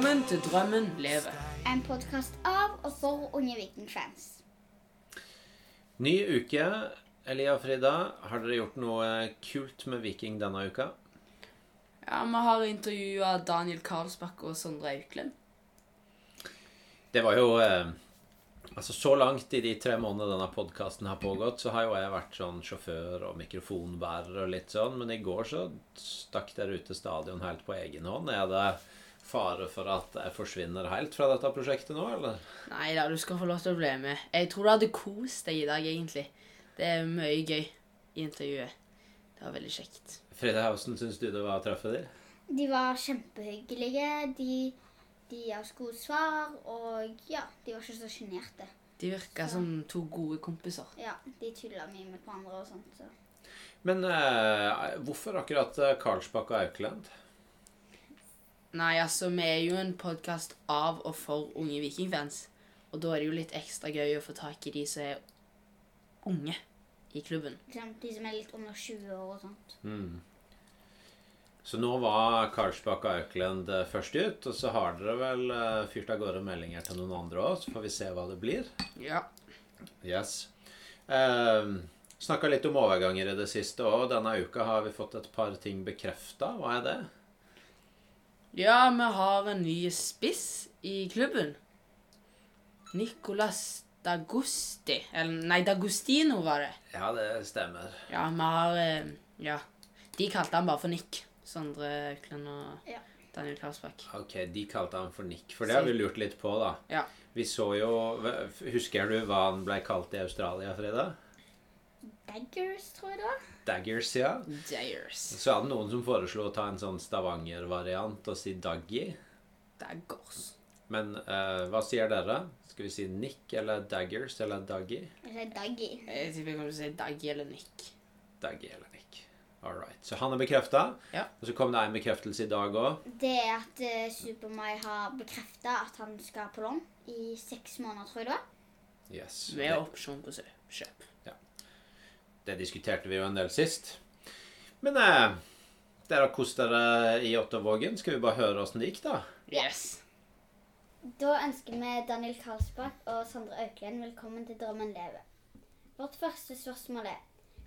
Velkommen til Drømmen lever. En podkast av og for unge vikingfans. Ny uke. Elia og Frida, har dere gjort noe kult med Viking denne uka? Ja, Vi har intervjua Daniel Karlsbakk og Sondre Auklend. Det var jo eh, Altså, så langt i de tre månedene denne podkasten har pågått, så har jo jeg vært sånn sjåfør og mikrofonbærer og litt sånn, men i går så stakk dere ut til stadion helt på egen hånd. Er det fare for at jeg forsvinner helt fra dette prosjektet nå, eller? Nei da, du skal få lov til å bli med. Jeg tror du hadde kost deg i dag, egentlig. Det er mye gøy i intervjuet. Det var veldig kjekt. Frida, hvordan syns du det var å treffe dem? De var kjempehyggelige. De, de ga oss gode svar, og ja, de var ikke så sjenerte. De virka som to gode kompiser. Ja, de tulla mye med hverandre og sånt. Så. Men eh, hvorfor akkurat eh, Karlsbakk og Auklend? Nei, altså, vi er jo en podkast av og for unge vikingfans. Og da er det jo litt ekstra gøy å få tak i de som er unge i klubben. De som er litt under 20 år og sånt. Mm. Så nå var Karlsbakk og Auklend eh, først ut, og så har dere vel eh, fyrt av gårde meldinger til noen andre òg, så får vi se hva det blir. Ja. Yes. Eh, Snakka litt om overganger i det siste òg. Denne uka har vi fått et par ting bekrefta. Hva er det? Ja, vi har en ny spiss i klubben. Nicolas Dagusti. Eller nei, Dagustino var det. Ja, det stemmer. Ja, vi har eh, Ja. De kalte han bare for Nick. Sondre Auklend og Ja. Daniel Karlsbakk. Ok, de kalte han for Nick. For det har vi lurt litt på, da. Ja. Vi så jo Husker du hva han ble kalt i Australia, Frida? Daggers, tror jeg det var. Daggers, ja. Dayers. Så hadde noen som foreslo å ta en sånn Stavanger-variant og si Daggy. Daggers. Men uh, hva sier dere? Skal vi si Nick eller Daggers eller Daggy? Jeg sier Daggy. Jeg tipper vi kommer til å si Daggy eller Nick. Daggy eller Nick. All right. Så han er bekrefta. Ja. Og så kom det en bekreftelse i dag òg. Det er at uh, Super-Mai har bekrefta at han skal på lån i seks måneder, tror jeg det var. Yes. Med opsjon på kjøp. Det diskuterte vi jo en del sist. Men eh, dere har kost dere i Ottervågen. Skal vi bare høre åssen det gikk, da? Yes. Da ønsker vi Daniel Karlsbakk og Sondre Auklien velkommen til Drømmen lever. Vårt første spørsmål er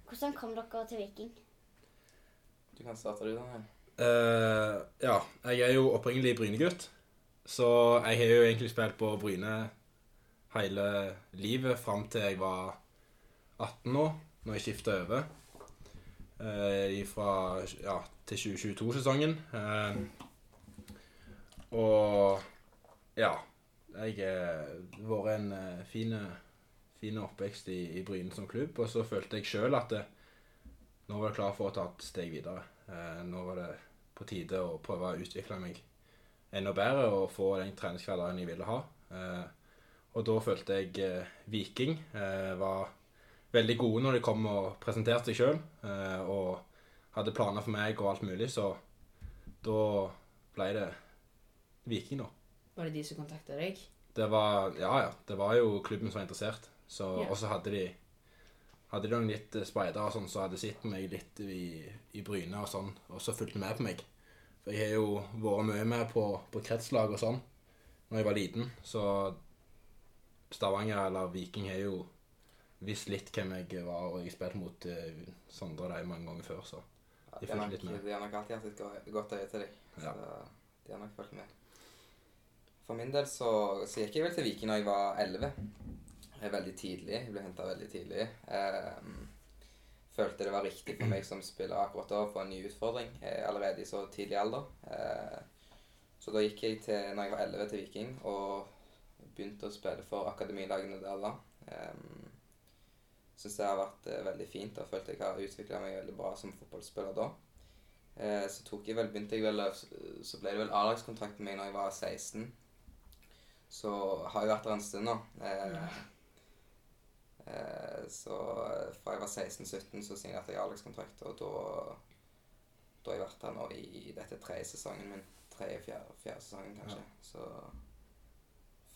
hvordan kom dere til Viking? Du kan starte du, Daniel. Uh, ja, jeg er jo opprinnelig Bryne-gutt. Så jeg har jo egentlig spilt på Bryne hele livet fram til jeg var 18 år, når jeg skifta over. eh, fra ja, til 2022-sesongen. Eh, og ja Jeg har vært en uh, fin, fin oppvekst i, i Bryne som klubb. Og så følte jeg sjøl at det, nå var jeg klar for å ta et steg videre. Eh, nå var det på tide å prøve å utvikle meg enda bedre og få den treningshverdagen jeg ville ha. Eh, og da følte jeg eh, Viking eh, var veldig gode når de kom og presenterte seg sjøl. Eh, og hadde planer for meg og alt mulig, så da ble det Viking, da. Var det de som kontakta deg? Det var, ja, ja, det var jo klubben som var interessert. Så, Ja. Og så hadde de hadde de noen litt eh, speidere og sånn, så hadde sett meg litt i, i Bryne og sånn, og så fulgte med på meg. For jeg har jo vært mye med på, på kretslag og sånn når jeg var liten, så Stavanger eller Viking har jo visst litt hvem jeg var, og jeg spilte mot uh, Sondre og de mange ganger før, så De de, fulgte litt med. de har nok alltid hatt et godt øye til deg. Så Ja. de har nok fulgt med. For min del så, så gikk jeg vel til Viking da jeg var 11. Jeg er veldig tidlig. Jeg ble henta veldig tidlig. Eh, følte det var riktig for meg som spiller akkurat da å få en ny utfordring eh, allerede i så tidlig alder. Eh, så da gikk jeg til, når jeg var 11 til Viking og begynte å spille for akademilagene der da. Um, Syns det har vært eh, veldig fint og følte jeg har utvikla meg veldig bra som fotballspiller da. Eh, så tok jeg vel, begynte jeg vel, så ble det vel A-lagskontrakt med meg når jeg var 16. Så har jeg vært der en stund nå. Eh, eh, så fra jeg var 16-17 så signerte jeg A-lagskontrakt, og da da har jeg vært her nå i dette tredje sesongen min. Tredje, fjerde, fjerde sesongen, kanskje. Så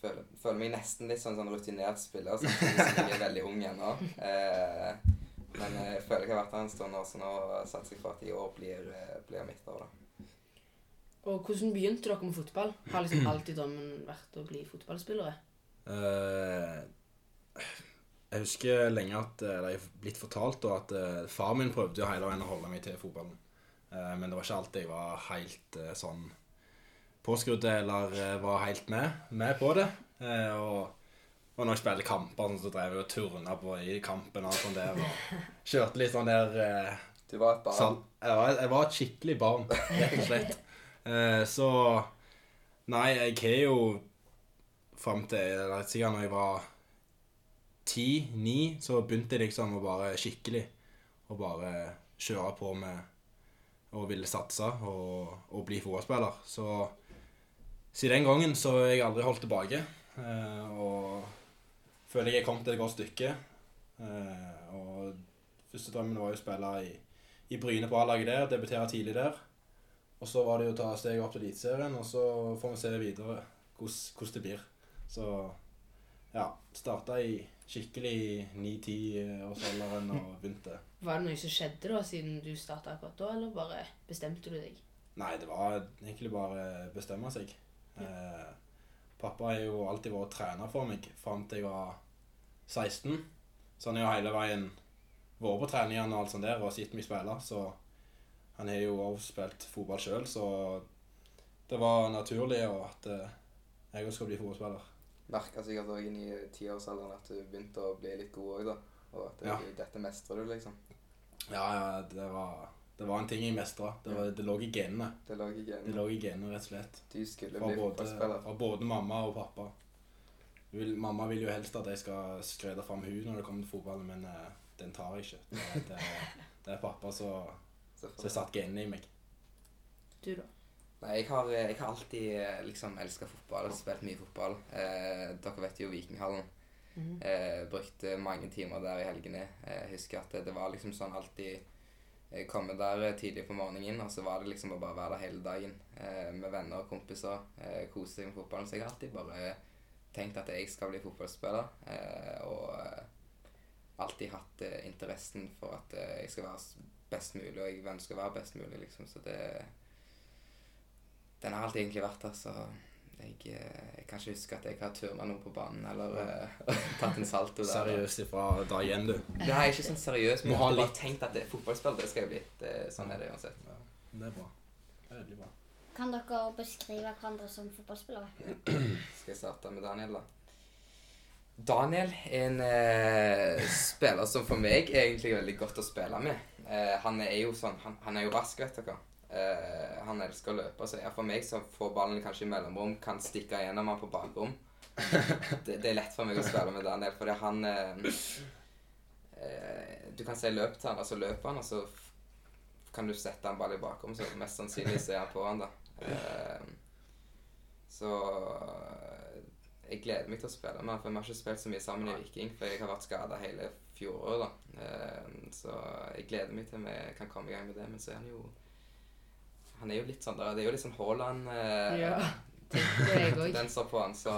føler, føler meg nesten litt sånn, sånn rutinert spiller, så jeg er veldig ung ennå. Eh, men jeg føler jeg har vært der en stund så nå satser jeg på at i år blir, eh, blir mitt år, da. Og hvordan begynte dere med fotball? Har liksom alltid drømmen vært å bli fotballspillere? Uh, jeg husker lenge at eh, det er blitt fortalt da, at uh, far min prøvde jo hele veien å holde meg til fotballen. Uh, men det var ikke alltid jeg var helt eh, sånn påskrudd eller eh, var helt med, med på det. Eh, og, og når jeg spilte kamper, sånn, så drev jeg og turna på i kampen og sånn der. Og kjørte litt sånn der eh, Du var et barn. Sånn, jeg, var, jeg var et skikkelig barn, rett og slett. Eh, så Nei, jeg har jo fram til sikkert når jeg var ti-ni, så begynte jeg liksom å bare skikkelig å bare kjøre på med og ville satse og, og bli fotballspiller. Så siden den gangen så har jeg aldri holdt tilbake. Eh, og føler jeg er kommet til et godt stykke. Eh, og første drømmen var jo å spille i i Bryne på A-laget der, debutere tidlig der. Og så var det jo å ta steget opp til Eliteserien, og så får vi se videre hvordan det blir. Så ja, starta i skikkelig i 9-10-årsalderen og begynte. Var det noe som skjedde da, siden du starta akkurat da, eller bare bestemte du deg? Nei, det var egentlig bare bestemme seg. Eh, pappa har jo alltid vært trener for meg fram til jeg var 16. Så han har jo hele veien vært på treningene og alt sånt der og sett meg spille. Så han har jo også spilt fotball sjøl, så det var naturlig at eh, jeg også skal bli fotballspiller. Merka sikkert òg inn i tiårsalderen at du begynte å bli litt god òg, da. Og at Ja. dette mestrer du, liksom. Ja, ja, det var, det var en ting jeg mestra. Det, var- det lå i genene. Det lå i Det lå i genene, rett og slett. Du skulle Fra bli både, fotballspiller. fra både mamma og pappa. Vil, mamma vil jo helst at jeg skal skrede fram hun når det kommer til fotballen, men uh, den tar jeg ikke. Det, det, det er pappa som satt genene i meg. Du, da? Nei, jeg har, jeg har alltid eh, liksom elska fotball. Spilt mye fotball. Eh, dere vet jo Vikinghallen. Mhm. Eh, brukte mange timer der i helgene. Eh, Jeg husker at det, det var liksom sånn alltid eh, Komme der eh, tidlig på morgenen, og så var det liksom å bare være der hele dagen eh, med venner og kompiser. Eh, kose seg med fotballen. Så jeg har alltid bare tenkt at jeg skal bli fotballspiller. Eh, og eh, alltid hatt eh, interessen for at jeg skal være best mulig, og jeg ønsker å være best mulig, liksom. Så det Den har alltid egentlig vært der, så jeg, eh, jeg kan ikke huske at jeg har turna noe på banen eller uh, tatt en salto der. Seriøst ifra da igjen, du. Det er ikke sånn seriøst, men jeg har bare tenkt at det er fotballspill, det skal jeg bli. Det, sånn er det uansett. Det er bra. Det er veldig bra. Kan dere beskrive hverandre som fotballspillere? Skal jeg starte med Daniel, da? Daniel er en uh, spiller som for meg er egentlig veldig godt å spille med. Uh, han er jo sånn, han, han er jo rask, vet dere. Eh, han elsker å løpe, så for meg som får ballen kanskje i mellomrom, kan stikke gjennom han på bakrom. Det, det er lett for meg å spille med Daniel, fordi han eh, eh, Du kan si løp til han, og så løper han, og så kan du sette en ball i bakrom, så mest sannsynlig så er han på han, da. Eh, så eh, jeg gleder meg til å spille med han, for vi har ikke spilt så mye sammen i Viking, for jeg har vært skada hele fjoråret, da. Eh, så jeg gleder meg til vi kan komme i gang med det, men så er han jo Han er jo litt sånn der, Det er jo litt sånn Haaland eh, på han, så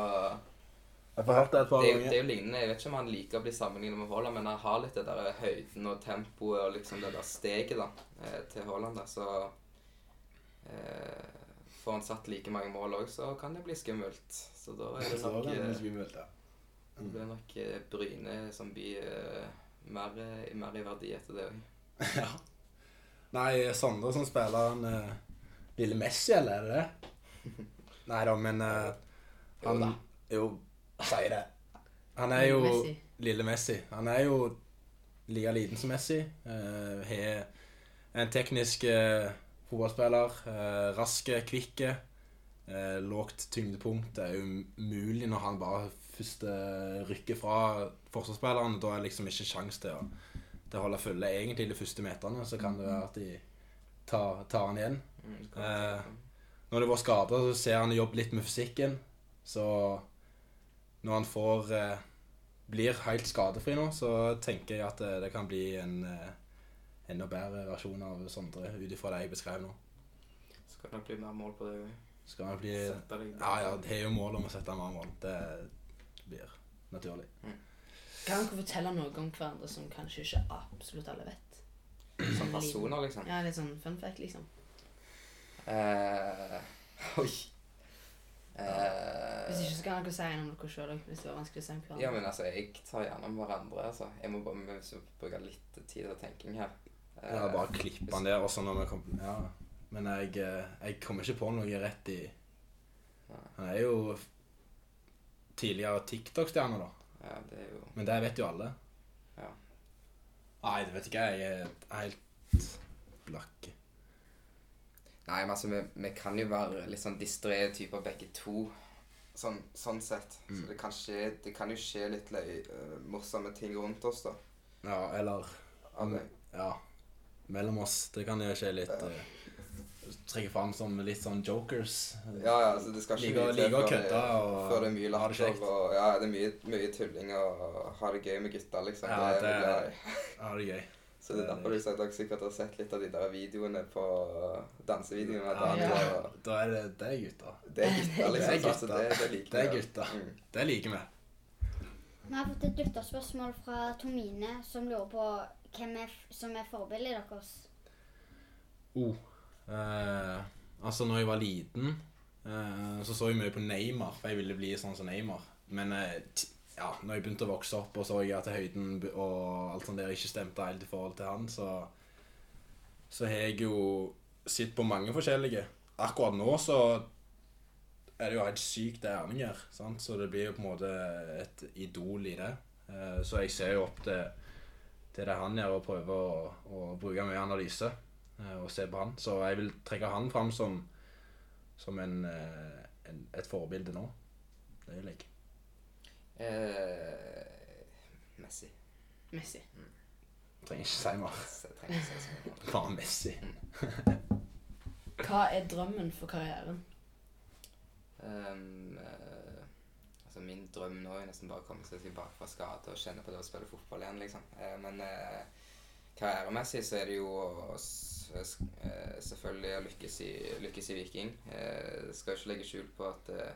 Jeg får hørt det et par ganger. er, det er jo lignende. Jeg vet ikke om han liker å bli sammenlignet med Haaland, men han har litt det der høyden og tempoet og liksom det der steget da, eh, til Haaland. da, Så eh, får han satt like mange mål òg, så kan det bli skummelt. Så da er det nok, det er eh, skummelt, ja. det blir nok eh, Bryne som blir mer, mer i verdi etter det òg. ja. Nei, Sondre som spiller han Lille Messi, eller er det det? Nei da, men uh, han Jo, Jo, sier det. Han er jo Messi. Lille Messi. Han er jo like liten som Messi. Uh, har en teknisk eh, fotballspiller. Uh, raske, kvikke. Uh, lågt tyngdepunkt. Det er umulig når han bare først eh, rykker fra forsvarsspillerne. Da er det liksom ikke sjans til å, til å holde følge egentlig de første meterne. Så kan det være at de tar, tar han igjen. Mm, Eh. Når det var skader, så ser han jobbe litt med fysikken. Så når han får eh, blir helt skadefri nå, så tenker jeg at det, det kan bli en eh, enda bedre versjon av Sondre ut ifra det jeg beskrev nå. Skal det nok bli mer mål på det òg. Skal han bli Ja, ja, det er jo mål om å sette mer mål. Det blir naturlig. Kan dere fortelle noe om hverandre som kanskje ikke absolutt alle vet? Som personer, liksom. Ja, litt sånn fun fact, liksom. Eh, Oi. Eh, Hvis ikke så kan dere si noe om dere sjøl òg, hvis det var vanskelig å si om Ja, men altså, jeg tar gjerne om hverandre, altså. Jeg må bare vi bruker bruke litt tid og tenking her. Eh, Ja, bare klippe den der, også når vi kommer Ja. Men jeg, eh, jeg kommer ikke på noe rett i Han er jo tidligere TikTok-stjerne, da. Ja, det er jo Men det vet jo alle. Nei, det vet ikke jeg. Jeg er helt blakk. Nei, men altså, vi, vi kan jo være litt sånn distré typer begge to. Sånn, sånn sett. Mm. Så det kan, skje, det kan jo skje litt løy, uh, morsomme ting rundt oss, da. Ja, eller. Ja. Mellom oss. Det kan jo skje litt eh, Trekke fram som litt sånn jokers. Ja, ja, altså, det skal ikke like før kødde og Før det er mye ha det latter kjekt. og Ja, det er mye, mye tulling og ha det gøy med gutta, liksom. Ja, det er det- glad det gøy. Så det er derfor du dere sikkert har sett litt av de der videoene på dansevideoene. Ja, ja. og- Da er det, det er gutta. Det er gutta, liksom. Det er altså, det, det liker Det er gutta. Mm. Det liker vi. Vi har fått et lytterspørsmål fra Tomine, som lurer på hvem er, som er forbildet deres. Oh. Eh, altså, når jeg var liten, eh, så så jeg mye på Neymar, for jeg ville bli sånn som Neymar. Men t ja, når jeg begynte å vokse opp og så jeg at høyden og alt sånt der ikke stemte helt i forhold til han, så, så har jeg jo sett på mange forskjellige. Akkurat nå så er det jo helt sykt det Erling gjør, så det blir jo på en måte et idol i det. Så jeg ser jo opp til, til det han gjør, og prøver å, å bruke mye analyse og se på han. Så jeg vil trekke han fram som, som en, eh, en, et forbilde nå. Det vil jeg. Eh, Messi. Messi. Trenger ikke si mer. Trenger ikke si så. Bare Messi. Hva er drømmen for karrieren? Um, uh, altså Min drøm nå er nesten bare å komme seg tilbake fra skade og kjenne på det å spille fotball igjen. liksom. Uh, men eh, karrieremessig så er det jo eh, selvfølgelig å lykkes i, lykkes i Viking. Jeg skal ikke legge skjul på at eh,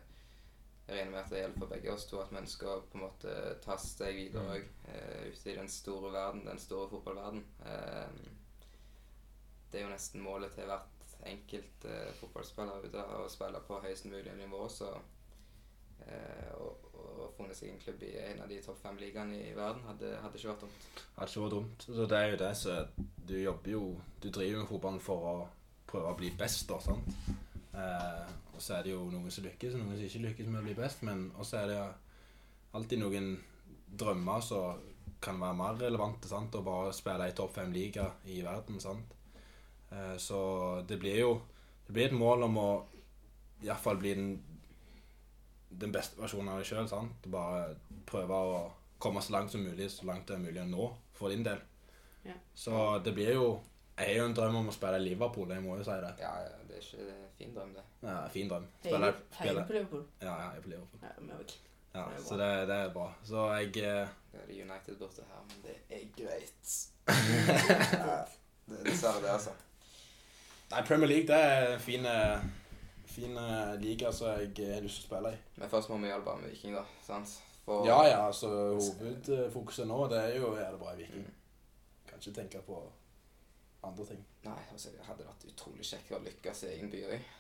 jeg regner med at det gjelder for begge oss to at vi ønsker å på en måte ta steg videre òg. Eh, ute i den store verden, den store fotballverden. Eh, det er jo nesten målet til hvert enkelt eh, fotballspiller ute å spille på høyest mulig nivå. Så eh, å funnet seg en klubb i en av de topp fem ligaene i verden hadde, hadde ikke vært dumt. Hadde ikke vært dumt. Så det er jo det som Du jobber jo Du driver med fotballen for å prøve å bli best, da, sant? Eh, og så er det jo noen som lykkes, og noen som ikke lykkes med å bli best. Men også er det alltid noen drømmer som kan være mer relevante. sant? Å bare spille i topp fem liga i verden. sant? Eh, så det blir jo Det blir et mål om å iallfall bli den, den beste versjonen av deg sjøl. Bare prøve å komme så langt som mulig, så langt det er mulig å nå for din del. Ja. Så det blir jo Jeg har jo en drøm om å spille i Liverpool, jeg må jo si det. Ja, ja, det er ikke det er en fin drøm, det. Ja, fin drøm. Heier Spille, heier på Liverpool? Ja, ja, jeg er på Liverpool. Ja, òg. Ja, Det så det, det er bra. Så jeg eh, Det er United borte her, men det er greit. det er dessverre det, altså. Nei, Premier League det er en fin, eh, eh, liga som jeg har lyst til å spille i. Men først må vi hjelpe med Viking, da. sant? For Ja, ja, altså hovedfokuset nå det er jo å gjøre det bra i Viking. Mm. Kan ikke tenke på andre ting. Nei, altså, det hadde vært utrolig kjekt å lykkes i egen by òg.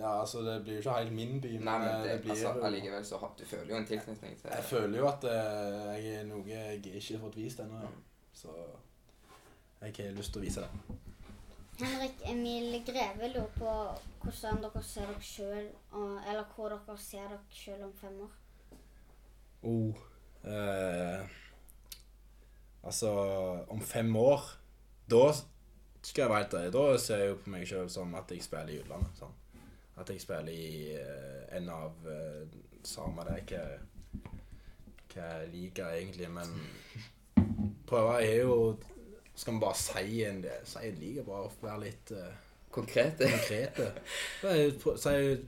Ja, altså det blir jo ikke helt min by, Nei, men det, det, blir altså, allikevel så har du føler jo en tilknytning til Jeg føler jo at eh, jeg er noe jeg ikke har fått vist ennå. Mm. Så jeg har lyst til å vise det. Henrik Emil Greve lurer på hvordan dere ser dere sjøl, eller hvor dere ser dere sjøl om fem år. Oh. Eh, altså, om fem år Da skal jeg være helt da ser jeg jo på meg sjøl som at jeg spiller i utlandet. Sånn. At jeg spiller i eh, en av eh, Samme det hva hva jeg liker egentlig, men prøver er jo Skal vi bare si en, si en liga, bare for å være litt uh, Konkrete. konkrete. Så jeg, så jeg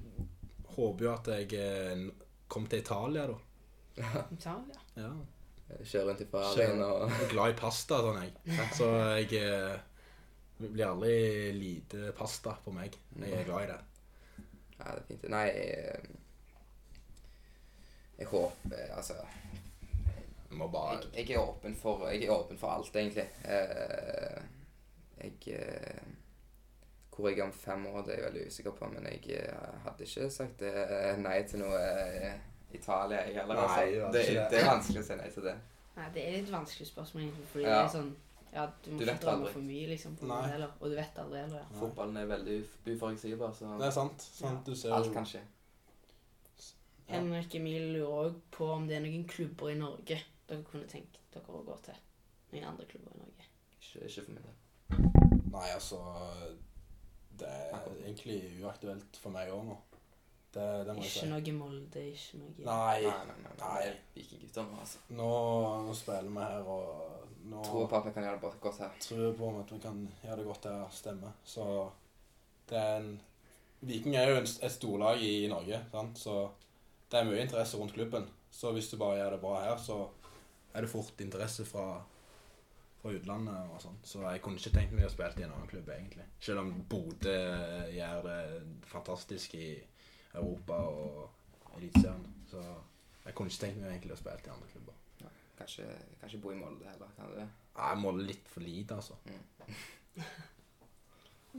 håper jo at jeg eh, kom til Italia, da. Italia. Ja. Kjøre rundt i Ferrarien og Jeg er glad i pasta, sånn jeg. Så jeg eh, det blir aldri lite pasta på meg. Jeg er glad i det. Ja, det er fint. Nei, jeg, jeg håper Altså må bare jeg, jeg, er åpen for, jeg er åpen for alt, egentlig. Eh, jeg eh, Hvor jeg er om fem år, det er jeg veldig usikker på, men jeg eh, hadde ikke sagt nei til noe Italia, jeg heller. Nei, Altså. Det, det. det er vanskelig å si nei til det. Nei, det er litt vanskelig spørsmål, egentlig. Fordi Ja. det er sånn Ja, du må Du ikke drømme aldri. for mye, liksom. på det heller. Og du vet aldri heller. Ja. Nei. Fotballen er veldig uforutsigbar, så Det er sant. sant. Du ser alt kan skje. Ja. Henrik Emil lurer òg på om det er noen klubber i Norge dere kunne tenkt dere å gå til. Noen andre klubber i Norge. Ikke, ikke for min del. Nei, altså Det er egentlig uaktuelt for meg òg nå. Det, det må jeg Ikke si. noe Molde, ikke noe Nei. Nei, nei, nei. nei. Nei. Vi er vikinggutter nå, altså. Nå, nå spiller vi her, og nå Tror på at vi kan gjøre det godt her. tror på at vi kan gjøre det godt her, stemme. Så det er en Viking er jo en, et storlag i, i Norge, sant? så det er mye interesse rundt klubben. Så hvis du bare gjør det bra her, så er det fort interesse fra, fra utlandet og sånn. Så jeg kunne ikke tenkt meg å spille i en annen klubb, egentlig. Selv om Bodø gjør det fantastisk i Europa og Eliteserien. Så jeg kunne ikke tenkt meg egentlig å spille i andre klubber. Kanskje, kanskje bo i Molde heller. Kan du det? Nei, måler litt for lite, altså.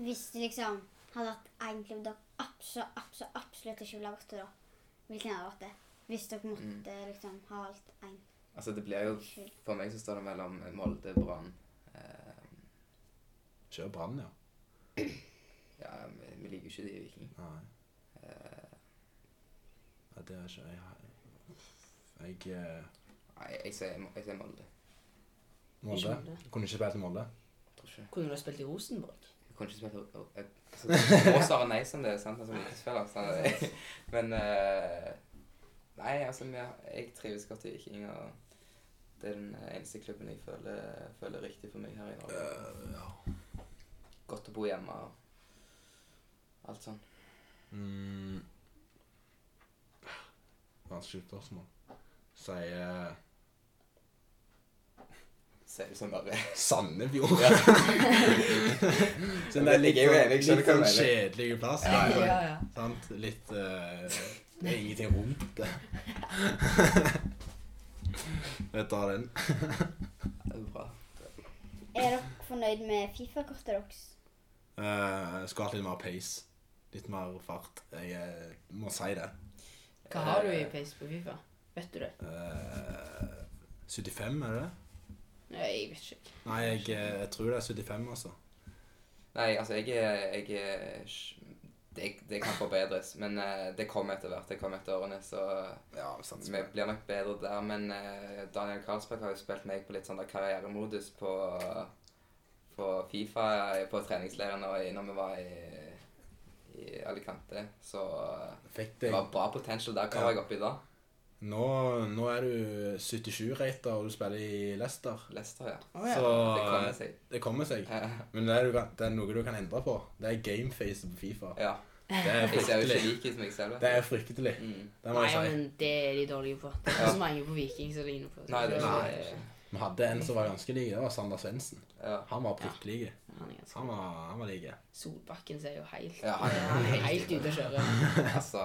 Hvis du liksom hadde hatt én klubb dere absolutt, absolutt, absolutt ikke ville ha gått til, da, hvilken hadde vært det? Hvis dere måtte liksom ha valgt én. Altså, det blir jo For meg så står det mellom Molde, Brann eh, Kjør Brann, ja. Ja, vi, vi liker jo ikke de i Viking. Nei. Eh, Ja, det er ikke Jeg, jeg eh, nei, jeg sier, jeg sier Molde. Molde. Molde. Kunne ikke spilt i Molde. Tror ikke. Kunne du ha spilt i Rosenborg? Jeg kunne ikke spille jeg, altså, Du må svare nei som det, er, sant? Altså, spiller, Så, men eh, Nei, altså, vi, jeg trives godt i Viking, og det er den eneste klubben jeg føler, føler riktig for meg her i Norge. Uh, ja. Godt å bo hjemme og alt sånn. Mm. Vanskelig spørsmål. Sier Ser ut som bare Sandefjord. Ja. sånn der er litt, Jeg er jo enig, litt sånn du kjedelig plass. Ja, ja, ja. Sant? Litt uh, Det er ingenting rundt det. Jeg tar den. Det er bra. Er dere fornøyd med Fifa-kortet deres? Jeg skulle hatt litt mer pace. Litt mer fart. Jeg eh, må si det. Hva har du i pace på Fifa? Vet du det? Eh, 75, er det det? Nei, jeg vet ikke. Nei, jeg, eh, jeg tror det er 75, altså. Nei, altså, jeg er, jeg er det, det kan forbedres, men uh, det kommer etter hvert. Det kommer etter årene, så Ja, vi blir nok bedre der. Men uh, Daniel Karlsberg har jo spilt meg på litt sånn karrieremodus på, på Fifa på treningsleiren når, når vi var i, i Alicante. Så uh, det var bra potential der. Hva Ja. var jeg oppe i da? Nå, nå er du 77-rater, og du spiller i Leicester. Leicester, ja. Oh, ja. Så Det kommer seg. det kommer seg. Men det er, kan- det er noe du kan endre på. Det er gameface på Fifa. ja. Det er Jeg ser jo ikke fryktelig. som jeg selv. Det er fryktelig. Mm. Det må jeg si. men det er de dårlige på. Det er Ja. ikke så mange på Viking som ligner på. Nei, det er Nei. Vi hadde en som var ganske lik. Det var Sander Svendsen. ja. Han var prikk lik. Han er ganske Han var, han var like. Solbakken ser jo helt Ja, han er- Han er helt ute å kjøre. Altså,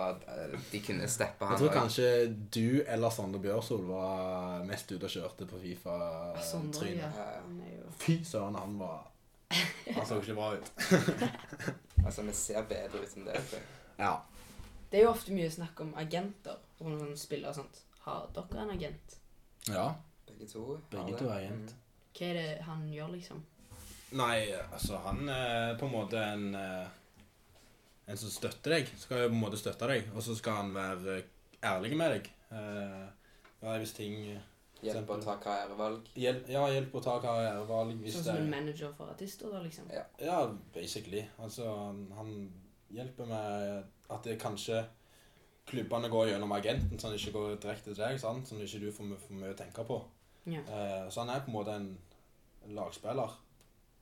de kunne steppe han Jeg tror også. kanskje du eller Sander Bjørsol var mest ute og kjørte på ja. Fifa-trynet. Han er jo Fy søren, han var Han så ikke bra ut. Altså, vi ser bedre ut enn det. tror jeg. Ja. Det er jo ofte mye snakk om agenter og noen spillere og sånt. Har dere en agent? ja. Begge to. har Begge det. to er agent. Mm. Hva er det han gjør, liksom? Nei, altså han er på en måte en eh, En som støtter deg. Skal jo på en måte støtte deg, og så skal han være ærlig med deg. Eh, ja, hvis ting Hjelpe å ta karrierevalg. Hjelp, ja, hjelp å ta karrierevalg hvis Sånn som en er manager for artister, da, liksom? Ja. Ja, basically. Altså, han, han hjelper med at det kanskje klubbene går gjennom agenten, så han ikke går direkte til deg, sant? sånn at ikke du får, får mye å tenke på. Ja. Eh, så han er på en måte en lagspiller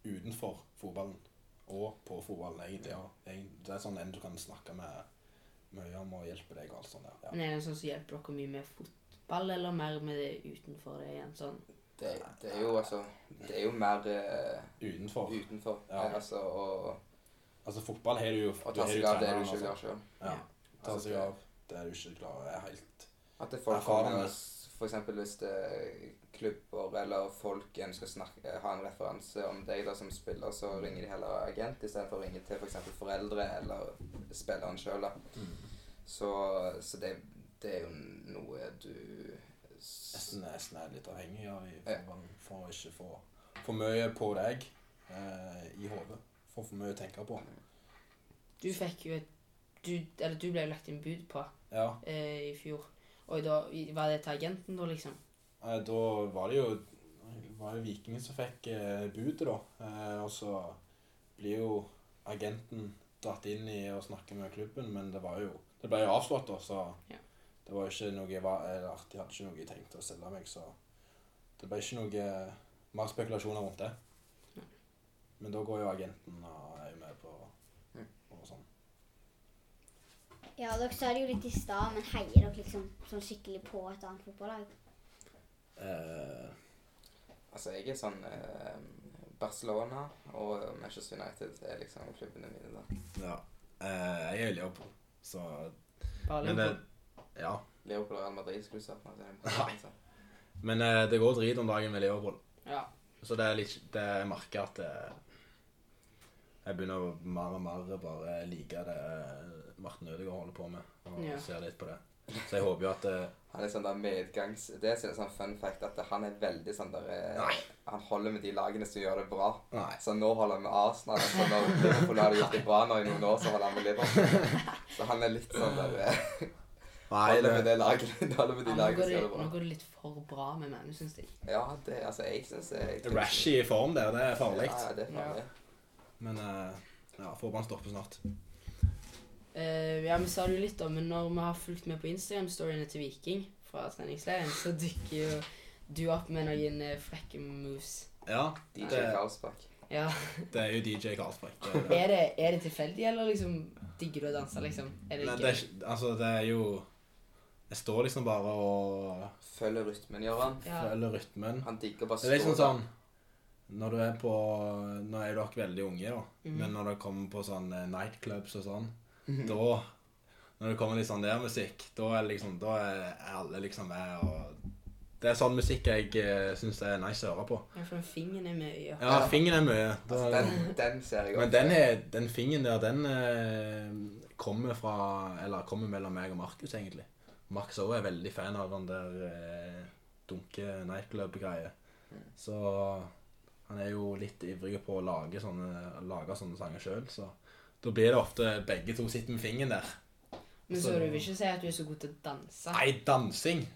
utenfor fotballen. Og på fotballen, egentlig. Ja. Det er sånn en du kan snakke med mye om og hjelpe deg og alt sånt der. Ja. Men er det sånn som hjelper dere mye med fotball, eller mer med det utenfor det igjen? Sånn Det, det er jo altså Det er jo mer uh, Utenfor. utenfor. Ja. Eh, Altså og Altså, fotball har du jo å ta har seg jo av det du ikke klarer sjøl. Ja, ta Altså, seg av det du ikke klarer, er helt At det folk erfarende. kommer og s- for eksempel hvis det er klubber eller folk ønsker å snakke, ha en referanse om deg da som spiller, så ringer de heller agent istedenfor å ringe til f.eks. For foreldre eller spilleren sjøl. Så, så det, det er jo noe du Nesten, nesten er litt avhengig av i Ja. for å ikke få for mye på deg eh, i hodet. For for mye å tenke på. Du fikk jo et du, Eller du ble jo lagt inn bud på Ja, eh, i fjor. Og da var det til agenten, da, liksom? eh, da var det jo var det Vikingen som fikk eh, budet, da. Eh, og så blir jo agenten dratt inn i å snakke med klubben, men det var jo Det ble jo avslått, da, så Ja. det var jo ikke noe jeg var- Eller de hadde ikke noe jeg tenkte å selge meg, så det ble ikke noe mer spekulasjoner rundt det. Ja. Men da går jo agenten og er jo med på Mm. og sånn. Ja, dere sa det jo litt i stad, men heier dere liksom sånn skikkelig på et annet fotballag? Uh, Altså, jeg er sånn uh, Barcelona og Manchester United er liksom klubbene mine, da. ja. Uh, jeg er i Liverpool, så Bare Men det Ja. Liverpool og Real Madrid skulle du sagt. altså. Men det går drit om dagen med Liverpool. Ja. Så det er litt det Jeg merker at eh, jeg begynner å mer og mer bare like det eh, Martin Ødegaard holder på med, og Ja. ser litt på det. Så jeg håper jo at uh, Han er sånn der medgangs... Det er sånn fun fact at han er veldig sånn der eh, Nei. Han holder med de lagene som gjør det bra. Nei. Så nå holder han med Arsenal. Så når Liverpool har gjort det bra nå i noen år, så holder han med Liverpool. Så han er litt sånn der Nei, det, det laget. Holder med de nå, lagene som det, gjør det nå bra. går det litt for bra med meg, syns jeg. Ja, det, altså, jeg syns Rashi i form der, det er farlig. Ja, det er farlig. Men eh, ja, får bare stoppe snart. Uh, ja, vi sa det jo litt, om, men når vi har fulgt med på Instagram-storyene til Viking fra treningsleiren, så dukker jo du opp med noen eh, frekke moves. Ja, DJ det, Karlsbakk. Ja. det er jo DJ Karlsbakk. Det er det. Er det, er det tilfeldig, eller liksom digger du å danse, liksom? Er det Nei, det er, altså, det er jo Jeg står liksom bare og Følger rytmen, gjør han. Ja. følger rytmen. Han digger bare Det liksom stå der. sånn Når du er på Nå er jo dere veldig unge, da. mm. Men når dere kommer på sånn eh, nightclubs og sånn, da Når det kommer litt sånn der musikk, da er liksom Da er alle liksom med og Det er sånn musikk jeg uh, syns er nice å høre på. Ja, for fingeren er mye. Ja. Ja, fingeren er mye. Da, Altså, den, den ser jeg men den, er, den fingeren der, den eh, kommer fra Eller kommer mellom meg og Markus, egentlig. Max òg er veldig fan av den der eh, dunke nightclub-greie. Så han er jo litt ivrig på å lage sånne, lage sånne sanger sjøl, så da blir det ofte begge to sitter med fingeren der. Men så du vil ikke si at du er så god til å danse? Nei, dansing!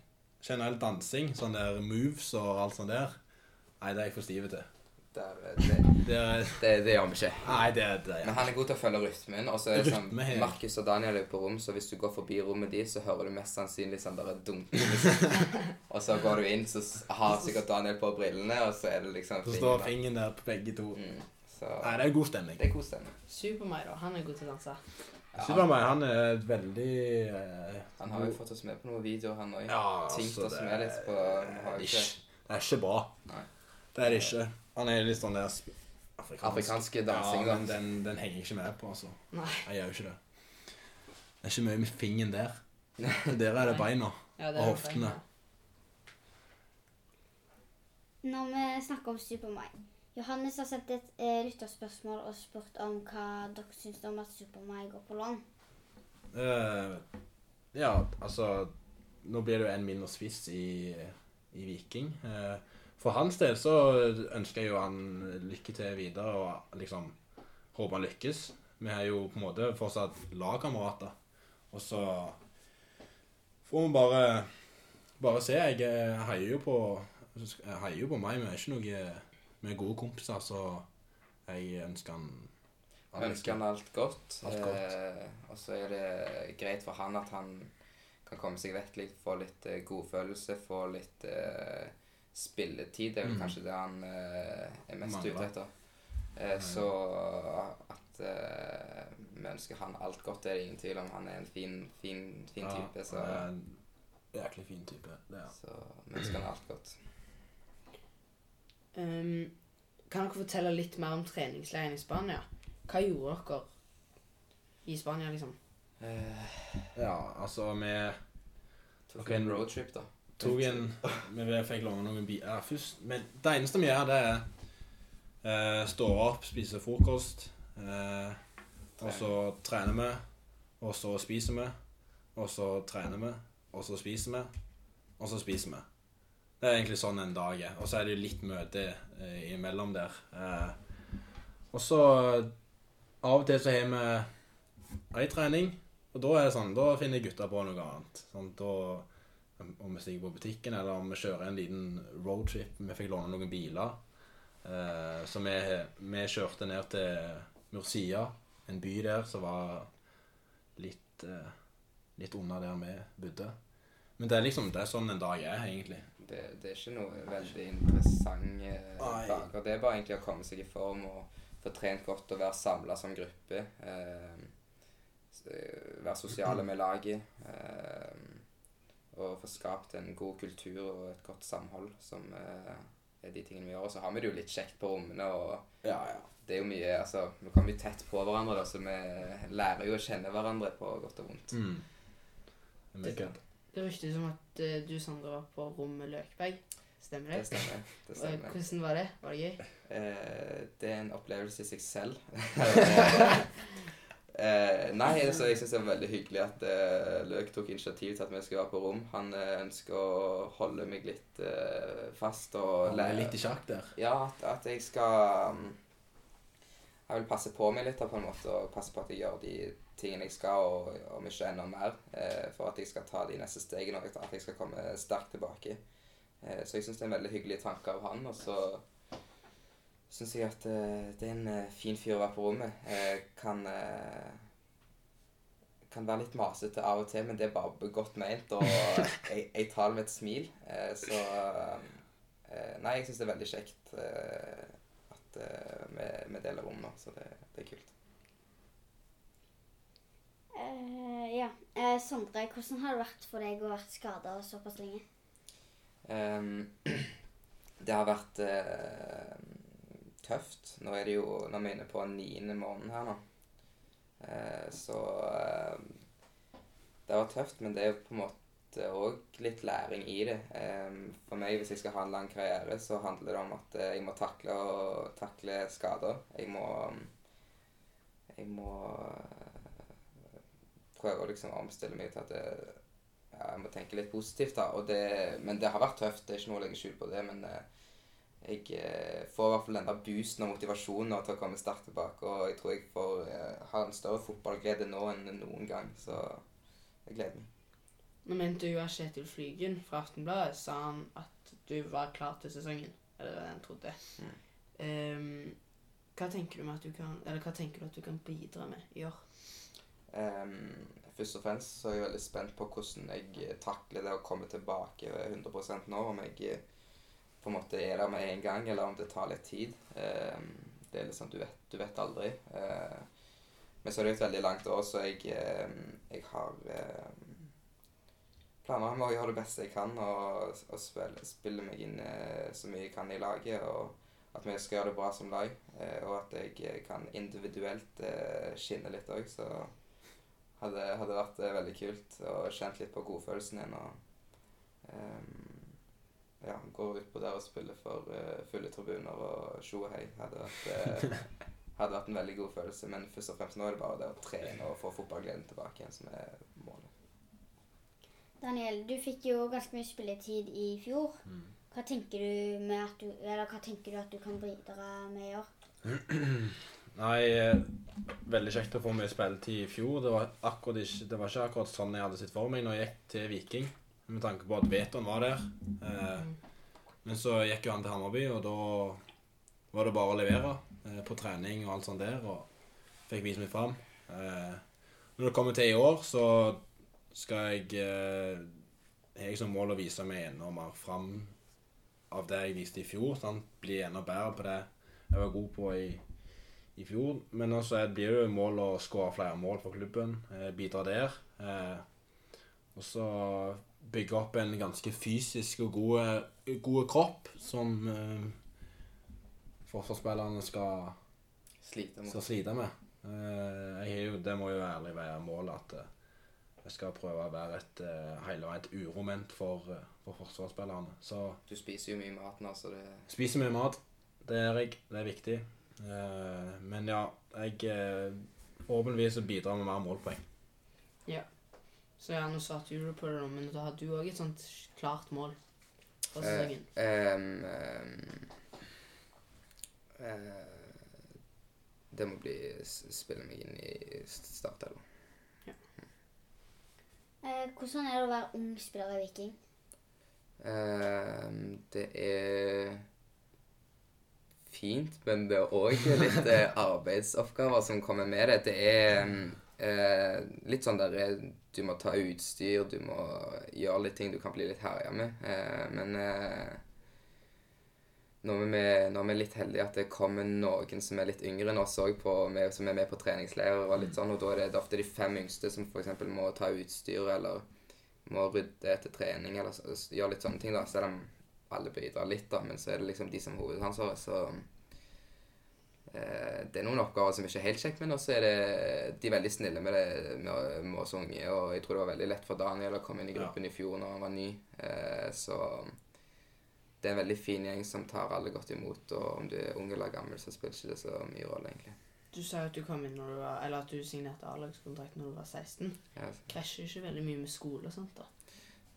Generell dansing. Sånn der moves og alt sånt der. Nei, det er jeg for stiv til. Der, det, Det er det, det gjør vi ikke. Nei, det, det Men han er god til å følge rytmen. Og så er det sånn. Markus og Daniel er på rom, så hvis du går forbi rommet de, så hører du mest sannsynlig sånn der dunk. og så går du inn, så har sikkert Daniel på brillene, og så er det liksom Så står fingeren der på begge to. Mm, så Nei, det er god stemning. det er god stemning. Super meg, da. Han er god til å danse. Ja, Supermai, han er veldig eh, Han har jo fått oss med på noen videoer, han òg. ja, Tinkt altså, oss med litt på Det er ikke bra. Nei. Det er det ikke. Han er litt sånn der afrikansk. Afrikanske dansing, ja, men den, den henger jeg ikke med på, altså. Nei. Jeg gjør jo ikke det. Det er ikke mye med fingeren der. Der er det beina. Ja, Og er hoftene. Når vi snakker om Supermai Johannes har sendt et eh, lytterspørsmål og spurt om hva dere syns om at Supermai går på lån. Uh, ja, altså Nå blir det jo en mindre spiss i, i Viking. Eh, for hans del så ønsker jeg jo han lykke til videre og liksom håper han lykkes. Vi er jo på en måte fortsatt lagkamerater. Og så får vi bare bare se. Jeg eh, heier jo på jeg heier jo på meg, men er ikke noe Vi er gode kompiser, så jeg ønsker han all. Ønsker han alt godt. Alt godt. Eh, og så er det greit for han at han kan komme seg vekk litt, få litt eh, godfølelse, få litt eh, spilletid. Det er vel Mhm. kanskje det han eh, er mest ute etter. Eh, så at eh, vi ønsker han alt godt, det er det ingen tvil om. Han er en fin, fin, fin Ja, type, så, er en jæklig fin type. Det ja. så vi ønsker han alt godt. Um, kan dere fortelle litt mer om treningsleiren i Spania? Hva gjorde dere i Spania, liksom? Uh, Ja, altså vi tok okay. en roadtrip, da. Tok en Vi fikk låne noen bier først. Men det eneste vi gjør, det er eh, stå opp, spise frokost, eh, og så trener vi, og så spiser vi, og så trener vi, og så spiser vi, og så spiser vi. Det er egentlig sånn en dag er. Og så er det jo litt møte eh, imellom der. Eh, og så av og til så har vi ei trening, og da er det sånn, da finner gutta på noe annet. Sånn, da, om vi stiger på butikken, eller om vi kjører en liten roadtrip. Vi fikk låne noen biler. Eh, så vi, vi kjørte ned til Murcia, en by der som var litt, eh, litt unna der vi bodde. Men det er liksom, det er sånn en dag er, egentlig. Det, det er ikke noe veldig interessant eh, dager. Det er bare egentlig å komme seg i form og få trent godt og være samla som gruppe. Eh, eh, være sosiale med laget. Eh, og få skapt en god kultur og et godt samhold, som eh, er de tingene vi gjør. Og så har vi det jo litt kjekt på rommene, og Ja, ja. det er jo mye Altså, vi kommer jo tett på hverandre, da, så vi lærer jo å kjenne hverandre på godt og vondt. Mm. Det er. Det ryktes som at eh, du, Sondre, var på rommet Løkberg. Stemmer Det det? stemmer. Det Og stemmer. Hvordan var det? Var det gøy? Eh, det er en opplevelse i seg selv. eh, nei, altså, jeg syns det var veldig hyggelig at eh, Løk tok initiativ til at vi skulle være på rom. Han eh, ønsker å holde meg litt eh, fast og er litt i sjakk der. Ja, at, at jeg skal um, Jeg vil passe på meg litt da, på en måte, og passe på at jeg gjør de tingene jeg skal, og, om mye enda mer, eh, for at jeg skal ta de neste stegene, og at jeg skal komme sterkt tilbake. Eh, så jeg syns det er en veldig hyggelig tanke av han, og så syns jeg at eh, det er en eh, fin fyr å være på rommet. Eh, kan kan være litt masete av og til, men det er bare godt ment, og jeg, jeg tar det med et smil. Eh, så eh, Nei, jeg syns det er veldig kjekt eh, at vi, deler rom nå, så det, det er kult. Uh, ja. Uh, Sondre, hvordan har det vært for deg å vært skada såpass lenge? Um, det har vært eh, tøft. Nå er det jo Nå er vi inne på niende måneden her nå. Eh, så eh, Det vært tøft, men det er jo på en måte òg litt læring i det. Eh, for meg, hvis jeg skal ha en lang karriere, så handler det om at eh, jeg må takle, og, takle skader. Jeg må Jeg må eh, prøve å liksom omstille meg til at det, ja, jeg må tenke litt positivt, da. Det, men det har vært tøft. Det er ikke noe å legge skjul på det. Men eh, jeg eh, får i hvert fall den der boosten og motivasjonen til å komme sterkt tilbake. Og jeg tror jeg får eh, ha en større fotballglede nå enn noen gang. Så jeg gleder meg. Nå mente jo Kjetil Flygen fra Aftenbladet sa han at du var klar til sesongen. Eller det var det han trodde. Mm. Um, hva tenker du med at du kan Eller hva tenker du at du kan bidra med i år? Um, først og fremst så er jeg veldig spent på hvordan jeg eh, takler det å komme tilbake 100 nå. Om jeg på en måte er der med en gang, eller om det tar litt tid. Ehm, det er liksom, du vet, du vet aldri. Eh, men så er det et veldig langt år, så jeg, eh, jeg har planer om å gjøre det beste jeg kan og, og spille, spille meg inn eh, så mye jeg kan i laget. og at vi skal gjøre det bra som lag, eh, og at jeg eh, kan individuelt skinne litt òg. Så hadde, hadde vært veldig kult og kjent litt på godfølelsen igjen. Og ehm, ja, gå utpå der og spille for uh, fulle tribuner og tjo og hei. Hadde vært, uh, hadde vært en veldig god følelse. Men først og fremst nå er det bare det å trene og få fotballgleden tilbake igjen som er målet. Daniel, du fikk jo ganske mye spilletid i fjor. Mm. Hva tenker du med at du Eller hva tenker du at du kan bidra med i år? Nei, eh, veldig kjekt å få mye spilletid i fjor. Det var, akkurat ikke, det var ikke akkurat sånn jeg hadde sett for meg når jeg gikk til Viking. Med tanke på at Veton var der. Eh, men så gikk jo han til Hammarby, og da var det bare å levere eh, på trening og alt sånt der. Og fikk vist meg fram. Eh, når det kommer til i år, så skal jeg eh, har jeg som mål å vise meg enda mer fram av det jeg viste i fjor. Sant? Bli enda bedre på det jeg var god på i, i fjor. Men også er- blir det jo mål å skåre flere mål for klubben. Eh, bidra der. Eh, og så bygge opp en ganske fysisk og god, kropp som eh, forsvarsspillerne skal, Slite med. skal slite med. Eh, jeg jo, det må jo ærlig være målet at, eh, jeg skal prøve å være et eh, hele veien et uroment for, eh, for forsvarsspillerne. Så Du spiser jo mye mat nå, så det spiser mye mat. Det er jeg. Det er viktig. Eh, men ja, jeg Forhåpentligvis bidrar med mer målpoeng. Så ja, nå svarte du på det, men da hadde du òg et sånt klart mål for Eh, sesongen. ehm, ehm, eh, Det må bli spille meg inn i startelva. Eh, hvordan er det å være ung spiller i Viking? Ehm, det er fint, men det er òg litt eh, arbeidsoppgaver som kommer med det. Det er mm, eh, litt sånn der eh, Du må ta utstyr, du må gjøre litt ting du kan bli litt herja med. Eh, men eh, nå er, vi, nå er vi litt heldige at det kommer noen som er litt yngre enn oss òg, som er med på treningsleirer og litt sånn, og da er det, ofte de fem yngste som f.eks. må ta utstyr eller må rydde etter trening eller gjøre litt sånne ting, da. Selv om alle bidrar litt, da, men så er det liksom de som hovedansvaret, så Det er noen oppgaver som ikke er helt kjekt, men også er det de er veldig snille med det med, med oss unge, og jeg tror det var veldig lett for Daniel å komme inn i gruppen i fjor når han var ny, eh, så det er en veldig fin gjeng som tar alle godt imot, og om du er ung eller gammel, så spiller ikke det så mye rolle, egentlig. Du sa jo at du kom inn når du var, eller at du signerte A-lagskontrakt når du var 16. Ja, Krasjer ikke veldig mye med skole og sånt, da?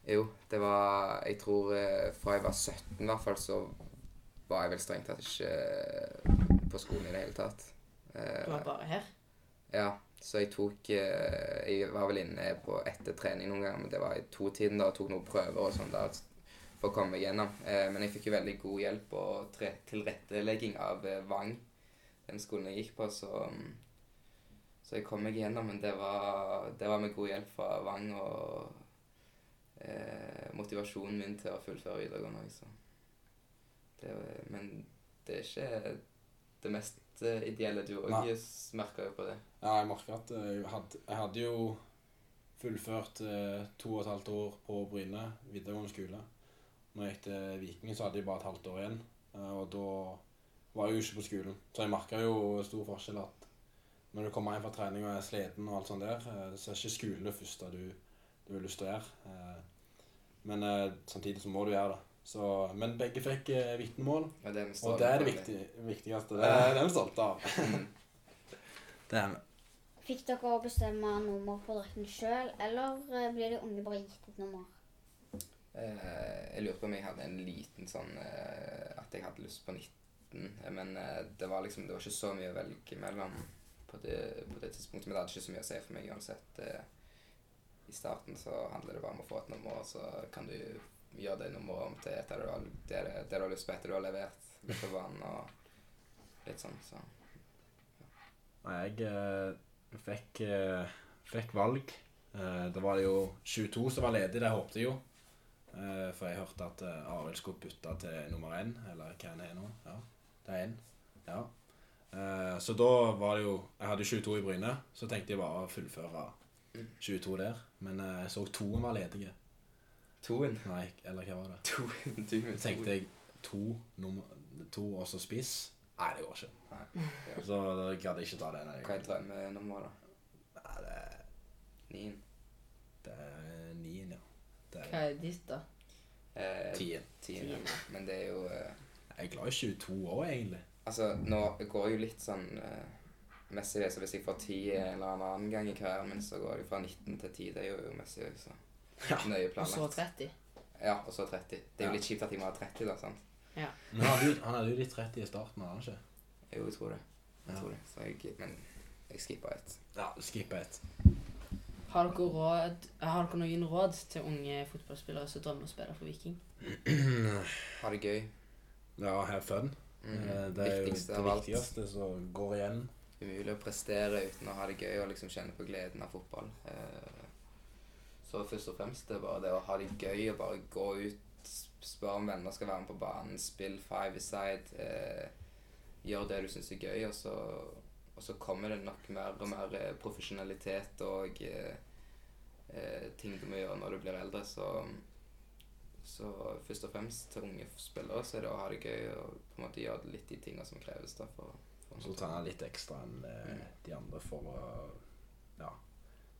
Jo, det var Jeg tror eh, fra jeg var 17 i hvert fall, så var jeg vel strengt tatt ikke eh, på skolen i det hele tatt. Eh, Du var bare her? Ja, så jeg tok eh, Jeg var vel inne på etter trening noen ganger, men det var i to-tiden da, og tok noen prøver og sånn der for å komme meg gjennom. Eh, men jeg fikk jo veldig god hjelp og tilrettelegging av eh, Vang, den skolen jeg gikk på, så så jeg kom meg gjennom, men det var, det var med god hjelp fra Vang og eh, motivasjonen min til å fullføre videregående. også. Det, men det er ikke det mest eh, ideelle. Du òg merka jo på det. Ja, jeg merker at eh, jeg hadde, jeg hadde jo fullført eh, to og et halvt år på Bryne videregående skole. Når jeg gikk til Viking, så hadde jeg bare et halvt år igjen. og da var jeg jo ikke på skolen. Så jeg merka jo stor forskjell at når du kommer hjem fra trening og er sliten og alt sånt der, så er ikke skolen det første du, du har lyst til å gjøre. Men samtidig så må du gjøre det. Så, men begge fikk eh, vitnemål, Og det, og det er det viktig, viktigste. Det er det er stolte av. Det er vi. Fikk dere bestemme nummer på drakten sjøl, eller eh, blir de unge bare gitt et nummer? Eh, jeg lurte på om jeg hadde en liten sånn eh, At jeg hadde lyst på 19. eh, Men eh, det var liksom Det var ikke så mye å velge mellom på det, på det tidspunktet. Men det hadde ikke så mye å si for meg uansett. Eh, I starten så handler det bare om å få et nummer, og så kan du gjøre det nummeret om til det du har, det, det du har lyst på etter du har levert litt på banen og litt sånn. Så Nei, jeg eh, fikk, eh, fikk valg. Eh, da var det jo 22 som var ledig, det håpte jeg jo. Eh, for jeg hørte at eh, Arild skulle bytte til nummer én, eller hva det er nå. Ja, det er én. Ja. Eh, så da var det jo Jeg hadde 22 i Bryne, så tenkte jeg bare å fullføre Mm. 22 der. Men jeg så toen var ledige. Toen. Nei, eller hva var det? Toen. toen, tenkte jeg to, nummer, to og så spiss. Nei, det går ikke. Nei. Så da gadd jeg ikke ta den. Hva er drømmenummeret, da? Nei, det, er Nien? det er nien, ja. Det er Hva er ditt, da? Eh, tien. Tien. Tien. Men det er jo eh, Jeg er glad i 22 år, egentlig. Altså, nå går jeg jo litt sånn eh, Messi så hvis jeg får 10 en eller annen gang i karrieren min, så går jeg fra 19 til 10. Det er jo Messi så Ja. nøye Og så 30? Ja, og så 30. Det er jo Ja. litt kjipt at jeg må ha 30, da. sant? Ja. Men han hadde, jo, han hadde jo de 30 i starten, hadde han ikke? Jo, jeg tror det. Jeg Ja. tror det. Så jeg, men jeg skipper ett. Ja, skippa ett. Har dere, råd, har dere noen råd til unge fotballspillere som drømmer å spille for Viking? Ha det gøy. Ja, have fun. Mm. Eh, Det er jo Viktigste det av alt. viktigste som går igjen. Umulig å prestere uten å ha det gøy og liksom kjenne på gleden av fotball. Eh, Så først og fremst det er bare det å ha det gøy og bare gå ut, spørre om venner skal være med på banen, spill five aside, eh, gjør det du syns er gøy, og så, og så kommer det nok mer og mer eh, profesjonalitet og eh, eh, ting du må gjøre når du blir eldre, så så først og fremst til unge spillere så er det å ha det gøy og på en måte gjøre litt de tingene som kreves da for, for så trene litt ekstra enn eh, Mm. de andre for å Ja,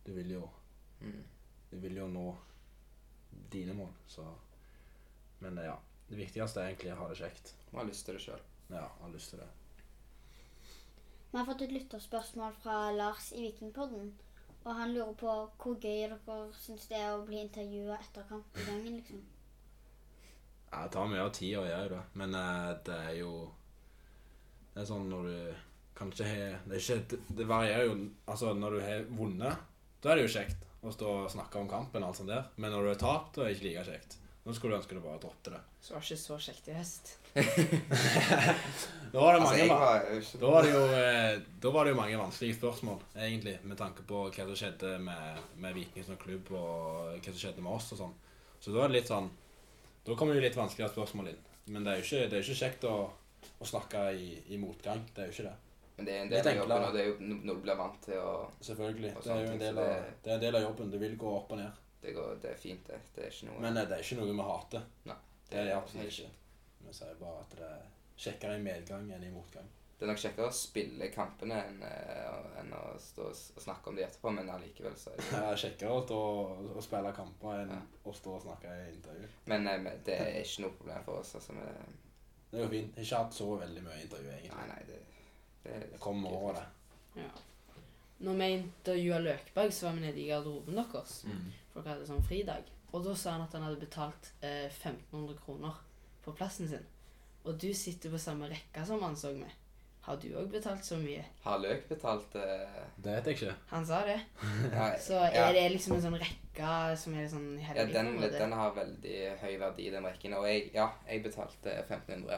du vil jo Mm. Du vil jo nå dine mål, så Men ja. Det viktigste er egentlig å ha det kjekt. Og ha lyst til det sjøl. Ja, ha lyst til det. Vi har fått et lytterspørsmål fra Lars i Vikingpodden. Og han lurer på hvor gøy dere syns det er å bli intervjua etter kamp i gangen, liksom. Ja, det tar mye av tida å gjøre det, men eh, det er jo Det er sånn når du kanskje har det, er ikke, det varierer jo Altså, når du har vunnet, da er det jo kjekt å stå og snakke om kampen, og alt sånt der. men når du er tapt, er det ikke like kjekt. Nå skulle du ønske du bare droppet det. Så var det ikke så kjekt i høst. Da var det Altså, mange altså, var jo ikke Da var det jo, eh, da var det jo mange vanskelige spørsmål, egentlig, med tanke på hva som skjedde med, med Viking som klubb, og hva som skjedde med oss og sånn. Så da er det litt sånn Da kommer jo litt vanskeligere spørsmål inn. Men det er jo ikke, det er ikke kjekt å, å snakke i, i motgang. Det er jo ikke det. Men det er en del av jobben, og det er jo noe du blir vant til, og Selvfølgelig. Og Det er jo en del av, det- det er en del av jobben. Det vil gå opp og ned. det, går, det er fint, det. Det er ikke noe Men eh, det er ikke noe vi hater. Nei, Det er det absolutt ikke. Vi sier bare at det er kjekkere i medgang enn i motgang. Det er nok kjekkere å spille kampene enn, eh, enn å stå og snakke om de etterpå, men allikevel så er det Det er kjekkere å, stå, å spille kamper enn Ja. å stå og snakke i intervju. Men eh, men det er ikke noe problem for oss. Altså, med, Det er jo fint. Ikke hatt så veldig mye intervju, egentlig. nei, nei, det, det, Det kommer over det. Ja. Når vi intervjua Løkberg, så var vi nede i garderoben deres. Mm. For dere hadde sånn fridag. Og da sa han at han hadde betalt eh, 1500 kroner for plassen sin. Og du sitter på samme rekka som han så med. Har du òg betalt så mye? Har Løk betalt eh, Det vet jeg ikke. Han sa det. ja, Så er ja. det liksom en sånn rekke som er sånn ja, den, på den har veldig høy verdi, den rekken. Og jeg, ja, jeg betalte 1500,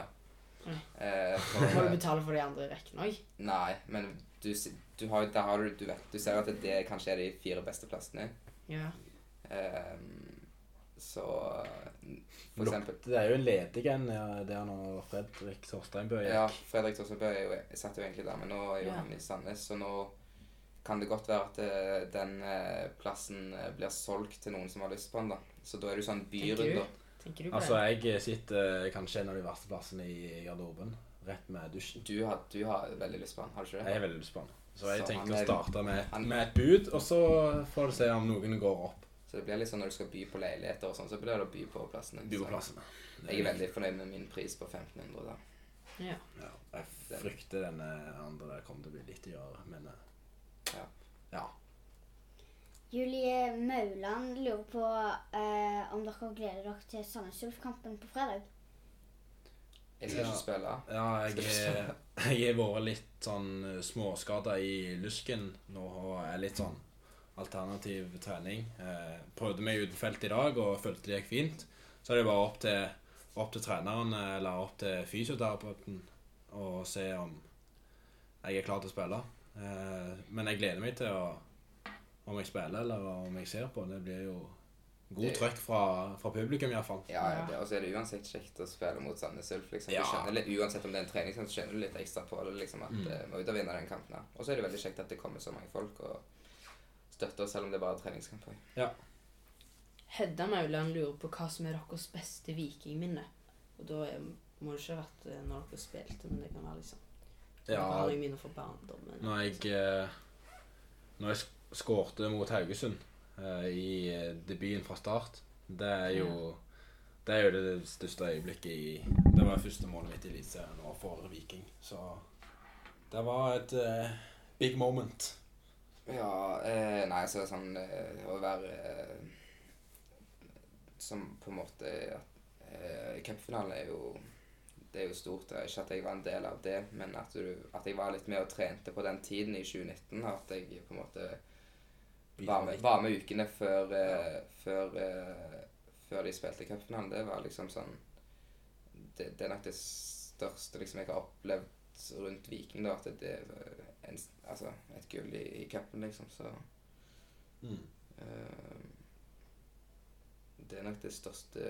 Eh, Må du betale for de andre rekkene òg? nei, men du, du har, der har du, du vet, du ser at det kanskje er de fire beste plassene. Ja. Um, så for Lok, eksempel Det er jo en ledig en ja, der når Fredrik Torsteinbø gikk. Ja, Fredrik Torsebø er jo, satt jo egentlig der, men nå er jo Ja. han i Sandnes, så nå kan det godt være at det, den eh, plassen eh, blir solgt til noen som har lyst på den, da. Så da er det jo sånn Tenker byrunder. Tenker du på Altså, det? jeg sitter eh, kanskje en av de verste plassene i garderoben. Rett med dusjen. Du har, du har veldig lyst på den, har du ikke det? Jeg har veldig lyst på den. Så jeg Så tenker å er- starte med, han- med et bud, og så får du se om noen går opp. Så det blir litt sånn når du skal by på leiligheter og sånn, så blir det å by på plassene. By på plassene. plassene. Jeg er veldig fornøyd med min pris på 1500 da. Ja. Ja, jeg frykter denne andre kommer til å bli litt dyrere, men eh, Ja. ja. Julie Mauland lurer på eh, om dere gleder dere til Sandnes Ulf-kampen på fredag. Jeg skal ikke spille. Ja, jeg, jeg har vært litt sånn småskada i lysken nå og er litt sånn alternativ trening. Eh, prøvde meg uten felt i dag og følte det gikk fint. Så er det bare opp til, opp til treneren eh, eller opp til fysioterapeuten å se om jeg er klar til å spille. Eh, men jeg gleder meg til å om jeg spiller eller om jeg ser på. Det blir jo god trøkk fra, fra publikum iallfall. Ja, ja. Ja. det- Og så er det uansett kjekt å spille mot Sandnes Ulf. Liksom. Ja. Litt, uansett om det er en trening, så kjenner du litt ekstra på det. Liksom, at Mm. eh, må ut og vinne den kampen. Og så er det veldig kjekt at det kommer så mange folk og støtter oss, selv om det er bare treningskamp. Ja. Hedda Mauland lurer på hva som er deres beste vikingminne. Og da er, må det ikke ha vært eh, når dere spilte, men det kan være liksom Ja. Når jeg, eh, når jeg skårte mot Haugesund eh, i eh, debuten fra start Det er jo det er jo det største øyeblikket i Det var første målet mitt i Eliteserien og for Viking. Så det var et uh, big moment. Ja, eh, nei, så er det sånn eh, å være eh, Som på en måte eh, Cupfinalen er jo Det er jo stort. Det er Ikke at jeg var en del av det, men at, du, at jeg var litt med og trente på den tiden i 2019. At jeg på en måte var med, var med ukene før, eh, før, eh, før de spilte cupfinalen. Det var liksom sånn det, det er nok det største liksom, jeg har opplevd rundt Viking. da, At det er en, altså, et gull i, i cupen, liksom. Så Mm. uh, Det er nok det største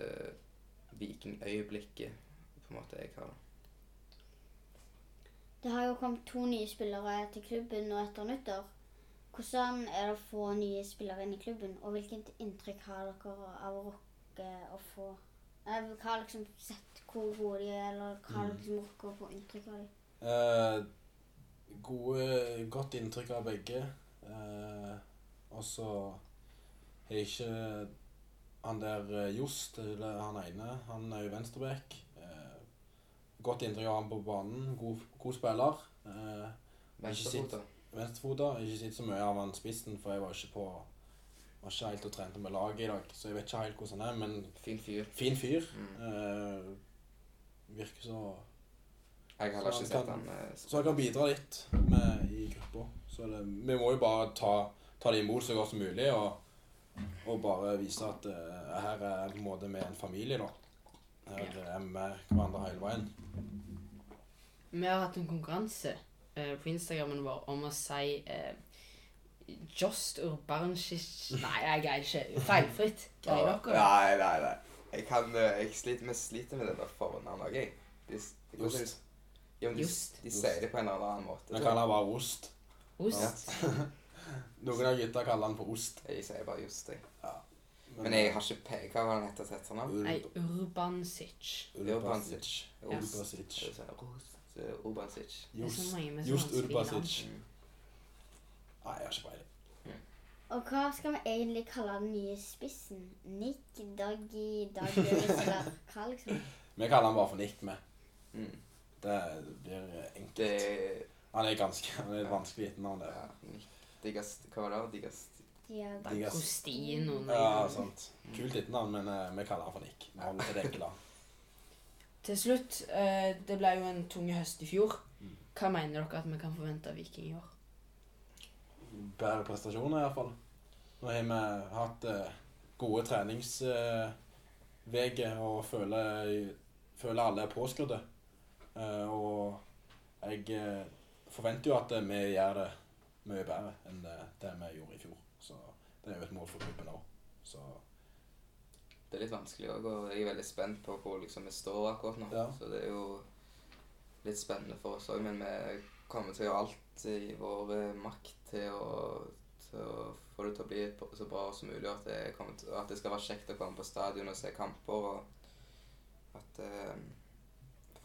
Viking-øyeblikket på en måte jeg har. Det har jo kommet to nye spillere til klubben nå etter nyttår. Hvordan er det å få nye spillere inn i klubben, og hvilket inntrykk har dere av å rocke og få eh, Hva har liksom sett hvor gode de er, eller hva har Mm. liksom rocka å få inntrykk av dem? Eh, gode, godt inntrykk av begge. Eh, og så har ikke Han der eh, Jost, eller han ene, han er jo venstreback. Eh, godt inntrykk av han på banen. God, god spiller. Eh, Venstrefota. Venstrefota. Ikke sett så mye av han spissen, for jeg var ikke på var ikke helt og trente med laget i dag, så jeg vet ikke helt hvordan han er, men Fin fyr. fin fyr. Mm. Uh, virker så Jeg har heller ikke sett han uh, Så han kan bidra litt med, i gruppa. Så det, vi må jo bare ta, ta det imot så godt som mulig, og, og bare vise at uh, her er på en måte vi en familie, da. Her er vi med hverandre hele veien. Vi har hatt en konkurranse eh, på Instagrammen vår om å si eh, Just Urbansic Nei, jeg greier ikke. Feilfritt. Greier dere? Nei, nei, nei. Jeg kan eh, Jeg sliter, vi sliter med det der fornavnet òg, jeg. De, de, Just. de, ja, men de, Just. de sier det på en eller annen måte. Vi kaller han bare ost. Ost. Noen av gutta kaller han for ost. Jeg sier bare just, jeg. Ja. Men jeg har ikke pe... Hva var han heter til etternavn? Nei, Urbansic. Urbasic. Ja. Urbasic. Er det sånn Ros- Urbansic. Er så Just, just. Urbasic. Mm. Nei, jeg har ikke peiling. Og hva skal vi egentlig kalle den nye spissen? Nick, Doggy, Doggy eller hva liksom? Vi kaller han bare for Nick, vi. Mm. Det blir enkelt. Det Han er ganske Han er et vanskelig etternavn, det. ja, Digast Hva var det? Digas. Agostino. Ja, sant. Kult etternavn, men uh, vi kaller han for Nick. Vi holder til det enkle. Til slutt, eh, det ble jo en tung høst i fjor. Mm. Hva mener dere at vi kan forvente av Viking i år? Bedre prestasjoner, iallfall. Nå har vi hatt eh, gode treningsuker og føler, føler alle er påskrudde. Eh, og jeg eh, forventer jo at eh, vi gjør det mye bedre enn det, det vi gjorde i fjor. Så det er jo et mål for klubben òg. Så Det er litt vanskelig òg, og jeg er veldig spent på hvor liksom vi står akkurat nå. Ja. Så det er jo litt spennende for oss òg, men vi kommer til å gjøre alt i vår eh, makt til å, til å få det til å bli så bra som mulig, at det, til, at det skal være kjekt å komme på stadion og se kamper, og at eh,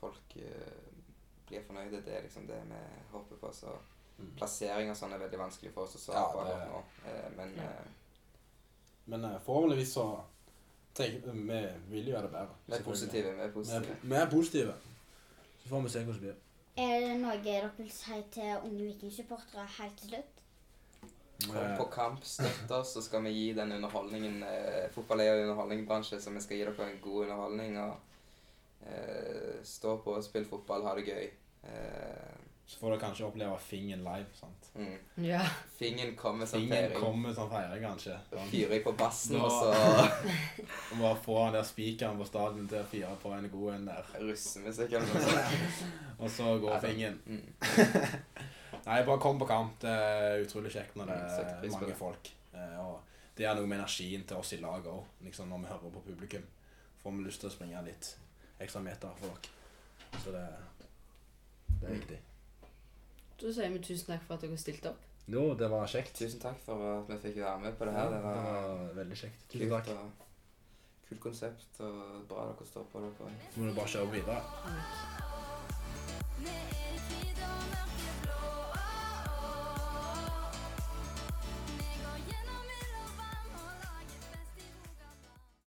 folk eh, blir fornøyde. Det er liksom det vi håper på. Så mm. plassering og sånn er veldig vanskelig for oss å svare på akkurat nå. Eh, men Ja. eh, Men eh, forhåpentligvis så tenker Vi vil jo gjøre det bedre. vi er positive. Vi er positive. vi er positive. Så får vi se hvordan det blir. Er det noe dere vil si til unge vikingsupportere helt til slutt? Kom på kamp, støtt oss, så skal vi gi den underholdningen eh, Fotball er jo underholdningsbransje, så vi skal gi dere en god underholdning. og eh, Stå på spill fotball, ha det gøy. Eh, Så får dere kanskje oppleve Fingen live. sant? mm. Ja. Fingen kommer som Fingen feiring. kommer som feiring, kanskje. Sånn. Fyrer jeg på bassen, og så Og bare få han der spikeren på stadion til å fire på en god en der. russemusikk eller noe sånt. Og så går Ja. Fingen. Mm. Nei, bare kom på kamp. Det er utrolig kjekt når det Mm, er mange det. folk. Eh, Og det er noe med energien til oss i laget òg, liksom når vi hører på publikum. Får vi lyst til å springe litt ekstra meter for dere. Så det, det er viktig. Da sier vi tusen takk for at dere stilte opp. Jo, det var kjekt. Tusen takk for at vi fikk være med på det her. det Det var var veldig kjekt. Tusen kult takk. og kult konsept, og bra dere står på det. Så må du bare kjøre videre. Mørkeblå